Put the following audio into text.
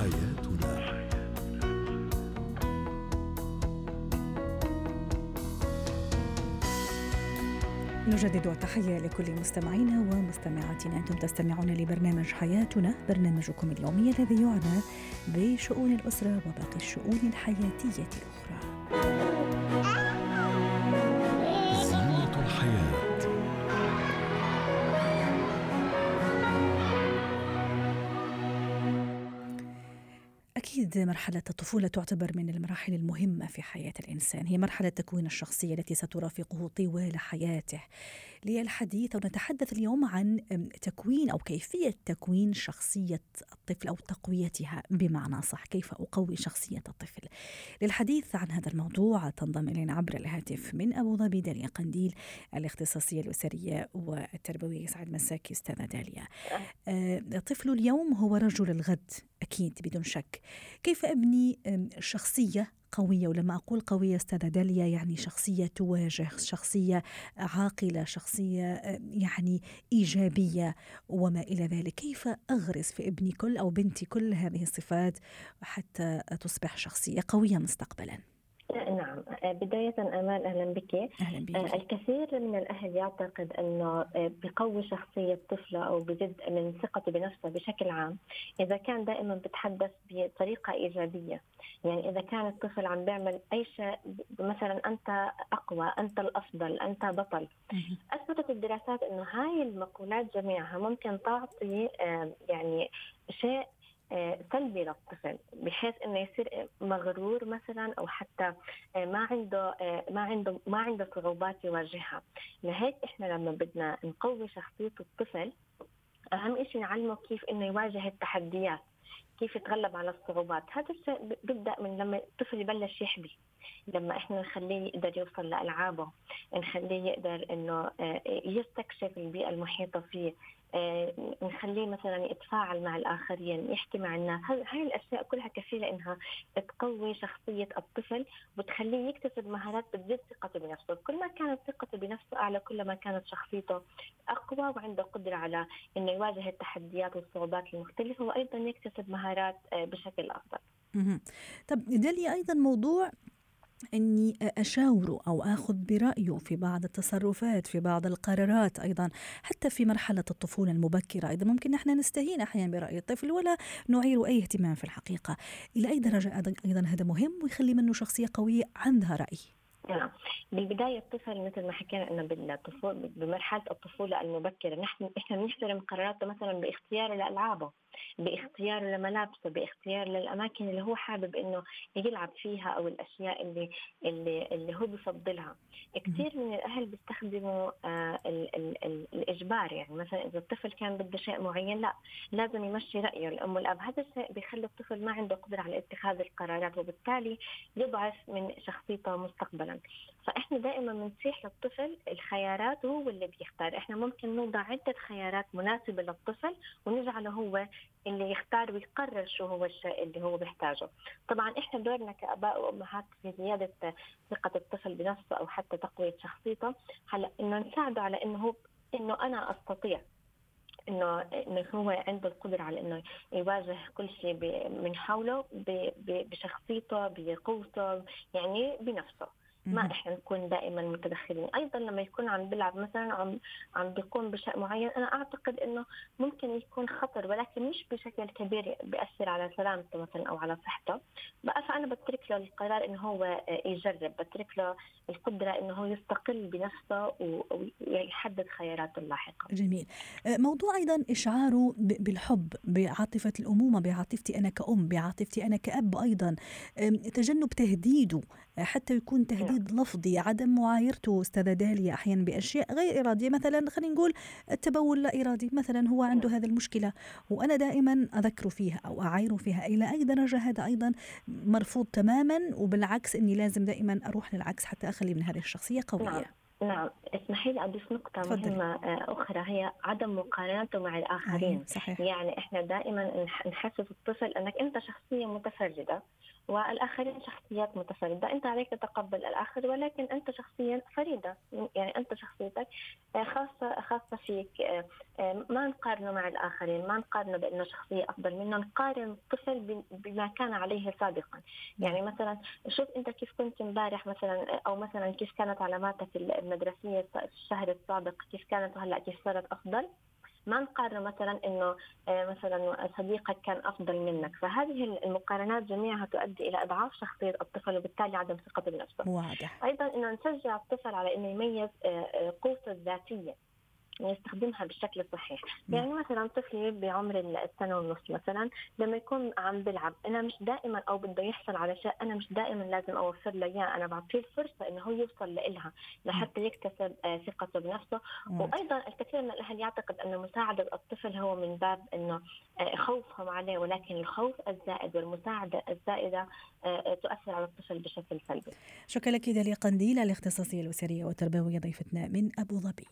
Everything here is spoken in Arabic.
حياتنا. نجدد التحية لكل مستمعينا ومستمعاتنا. أنتم تستمعون لبرنامج حياتنا برنامجكم اليومي الذي يعنى بشؤون الأسرة وباقي الشؤون الحياتية الأخرى. أكيد مرحلة الطفولة تعتبر من المراحل المهمة في حياة الإنسان. هي مرحلة تكوين الشخصية التي سترافقه طوال حياته. للحديث أو نتحدث اليوم عن تكوين أو كيفية تكوين شخصية الطفل أو تقويتها بمعنى صح. كيف أقوي شخصية الطفل؟ للحديث عن هذا الموضوع تنضم إلينا عبر الهاتف من أبو ظبي داليا قنديل الاختصاصية الأسرية والتربوية يسعد مساكي أستاذة داليا. أه، طفل اليوم هو رجل الغد أكيد بدون شك. كيف أبني شخصية قوية؟ ولما أقول قوية أستاذة داليا يعني شخصية تواجه شخصية عاقلة شخصية يعني إيجابية وما إلى ذلك. كيف أغرس في ابني كل أو بنتي كل هذه الصفات حتى تصبح شخصية قوية مستقبلاً؟ نعم. بداية أمال أهلا بك. أهلا بك. آه، الكثير من الأهل يعتقد أنه آه، بقوي شخصية طفله أو بجد من ثقته بنفسه بشكل عام إذا كان دائما بتحدث بطريقة إيجابية. يعني إذا كان الطفل عم بيعمل أي شيء مثلا أنت أقوى أنت الأفضل أنت بطل. أثبتت الدراسات أنه هاي المقولات جميعها ممكن تعطي آه، يعني شيء آه، سلبي للطفل بحيث إنه يصير مغرور مثلا أو حتى آه، ما عنده آه، ما عنده ما عنده صعوبات يواجهها. لهيك إحنا لما بدنا نقوي شخصية الطفل أهم شيء نعلمه كيف إنه يواجه التحديات كيف يتغلب على الصعوبات. هذا الشيء بيبدأ من لما الطفل يبلش يحبي. لما إحنا نخليه يقدر يوصل لألعابه نخليه يقدر إنه يستكشف البيئة المحيطة فيه آه، نخليه مثلا يتفاعل مع الآخرين يحكي مع الناس. هاي الأشياء كلها كفيلة إنها تقوي شخصية الطفل وتخليه يكتسب مهارات بتزيد ثقته بنفسه. كل ما كانت ثقته بنفسه أعلى كل ما كانت شخصيته أقوى وعنده قدرة على إنه يواجه التحديات والصعوبات المختلفة وأيضا يكتسب مهارات آه، بشكل أفضل. طب داليا أيضا موضوع إني اشاوره أو آخذ برايه في بعض التصرفات في بعض القرارات أيضا حتى في مرحلة الطفولة المبكرة. أيضا ممكن نحن نستهين أحيانا برأي الطفل ولا نعير أي اهتمام في الحقيقة. إلى أي درجة أيضا هذا مهم ويخلي منه شخصية قوية عندها رأي. نعم. بالبداية الطفل مثل ما حكينا إنه بالطفولة بمرحلة الطفولة المبكرة نحن إحنا بنحترم قراراته مثلا باختياره لألعابه باختيار لملابسه باختيار للأماكن اللي هو حابب إنه يلعب فيها أو الأشياء اللي اللي, اللي هو بفضلها. كثير من الأهل بيستخدموا آه ال ال ال الإجبار. يعني مثلا إذا الطفل كان بده شيء معين لا لازم يمشي رأيه الام والأب. هذا الشيء بيخلي الطفل ما عنده قدرة على اتخاذ القرارات وبالتالي يضعف من شخصيته مستقبلا. فإحنا دائما بنصيح للطفل الخيارات وهو اللي بيختار. إحنا ممكن نوضع عدة خيارات مناسبة للطفل ونجعله هو اللي يختار ويقرر شو هو الشيء اللي هو بيحتاجه. طبعا إحنا دورنا كآباء وأمهات في زيادة ثقة الطفل بنفسه أو حتى تقوية شخصيته هلا إنه نساعده على إنه هو إنه أنا أستطيع إنه إنه هو عنده القدرة على إنه يواجه كل شيء من حوله بشخصيته بقوته يعني بنفسه. ما إحنا نكون دائما متدخلين. أيضا لما يكون عم بيلعب مثلا عم عم بيقوم بشيء معين أنا أعتقد إنه ممكن يكون خطر ولكن مش بشكل كبير بيأثر على سلامته مثلا أو على صحته. بقى فأنا بترك له القرار إنه هو يجرب بترك له القدرة إنه هو يستقل بنفسه ويحدد خياراته اللاحقة. جميل. أه، موضوع أيضا إشعاره بالحب بعاطفة الأمومة بعاطفتي أنا كأم بعاطفتي أنا كأب أيضا. تجنب تهديده حتى يكون تهديد تهديد لفظي عدم معايرته استاذه داليا أحيانا بأشياء غير إرادية. مثلا خلينا نقول التبول لا إرادي مثلا هو عنده هذه المشكلة وأنا دائما اذكره فيها أو اعايره فيها إلى أي درجة هذا أيضا مرفوض تماما وبالعكس إني لازم دائما أروح للعكس حتى أخلي من هذه الشخصية قوية. نعم. نعم. اسمحي لي أضيف نقطة تفضلي. مهمة آه، أخرى هي عدم مقارنته مع الآخرين. صحيح. يعني إحنا دائما نح- نحسس الطفل أنك أنت شخصية متفردة والآخرين شخصيات متفردة. أنت عليك تتقبل الآخر ولكن أنت شخصيا فريدة. يعني أنت شخصيتك آه، خاصة خاصة فيك. آه، آه، ما نقارنه مع الآخرين ما نقارنه بأنه شخصية أفضل منه. نقارن الطفل بما كان عليه سابقا. نعم. يعني مثلا شوف أنت كيف كنت امبارح مثلا أو مثلا كيف كانت علاماتك المدرسية في الشهر السابق كيف كانت وهلا كيف صارت أفضل؟ ما نقارن مثلا إنه آه، مثلا صديقك كان أفضل منك. فهذه المقارنات جميعها تؤدي إلى إضعاف شخصية الطفل وبالتالي عدم ثقته بنفسه. واضح. أيضا إنه نشجع الطفل على إنه يميز آه، آه، قوته الذاتية. ويستخدمها بالشكل الصحيح. نعم يعني مثلا طفلي بعمر السنة ونص مثلا لما يكون عم بلعب أنا مش دائما أو بده يحصل على شيء أنا مش دائما لازم أوفر له إياه. أنا بعطيه الفرصة إنه هو يوصل نعم لحتى يكتسب آه، ثقته بنفسه. واضح وأيضا الكثير من الأهل يعتقد أن مساعدة الطفل هو من باب أنه آه، خوفهم عليه ولكن الخوف الزائد والمساعدة الزائدة آه، تؤثر على الطفل بشكل سلبي. شكرا لك داليا قنديل الاختصاصية الأسرية والتربوية ضيفتنا من أبو ظبي.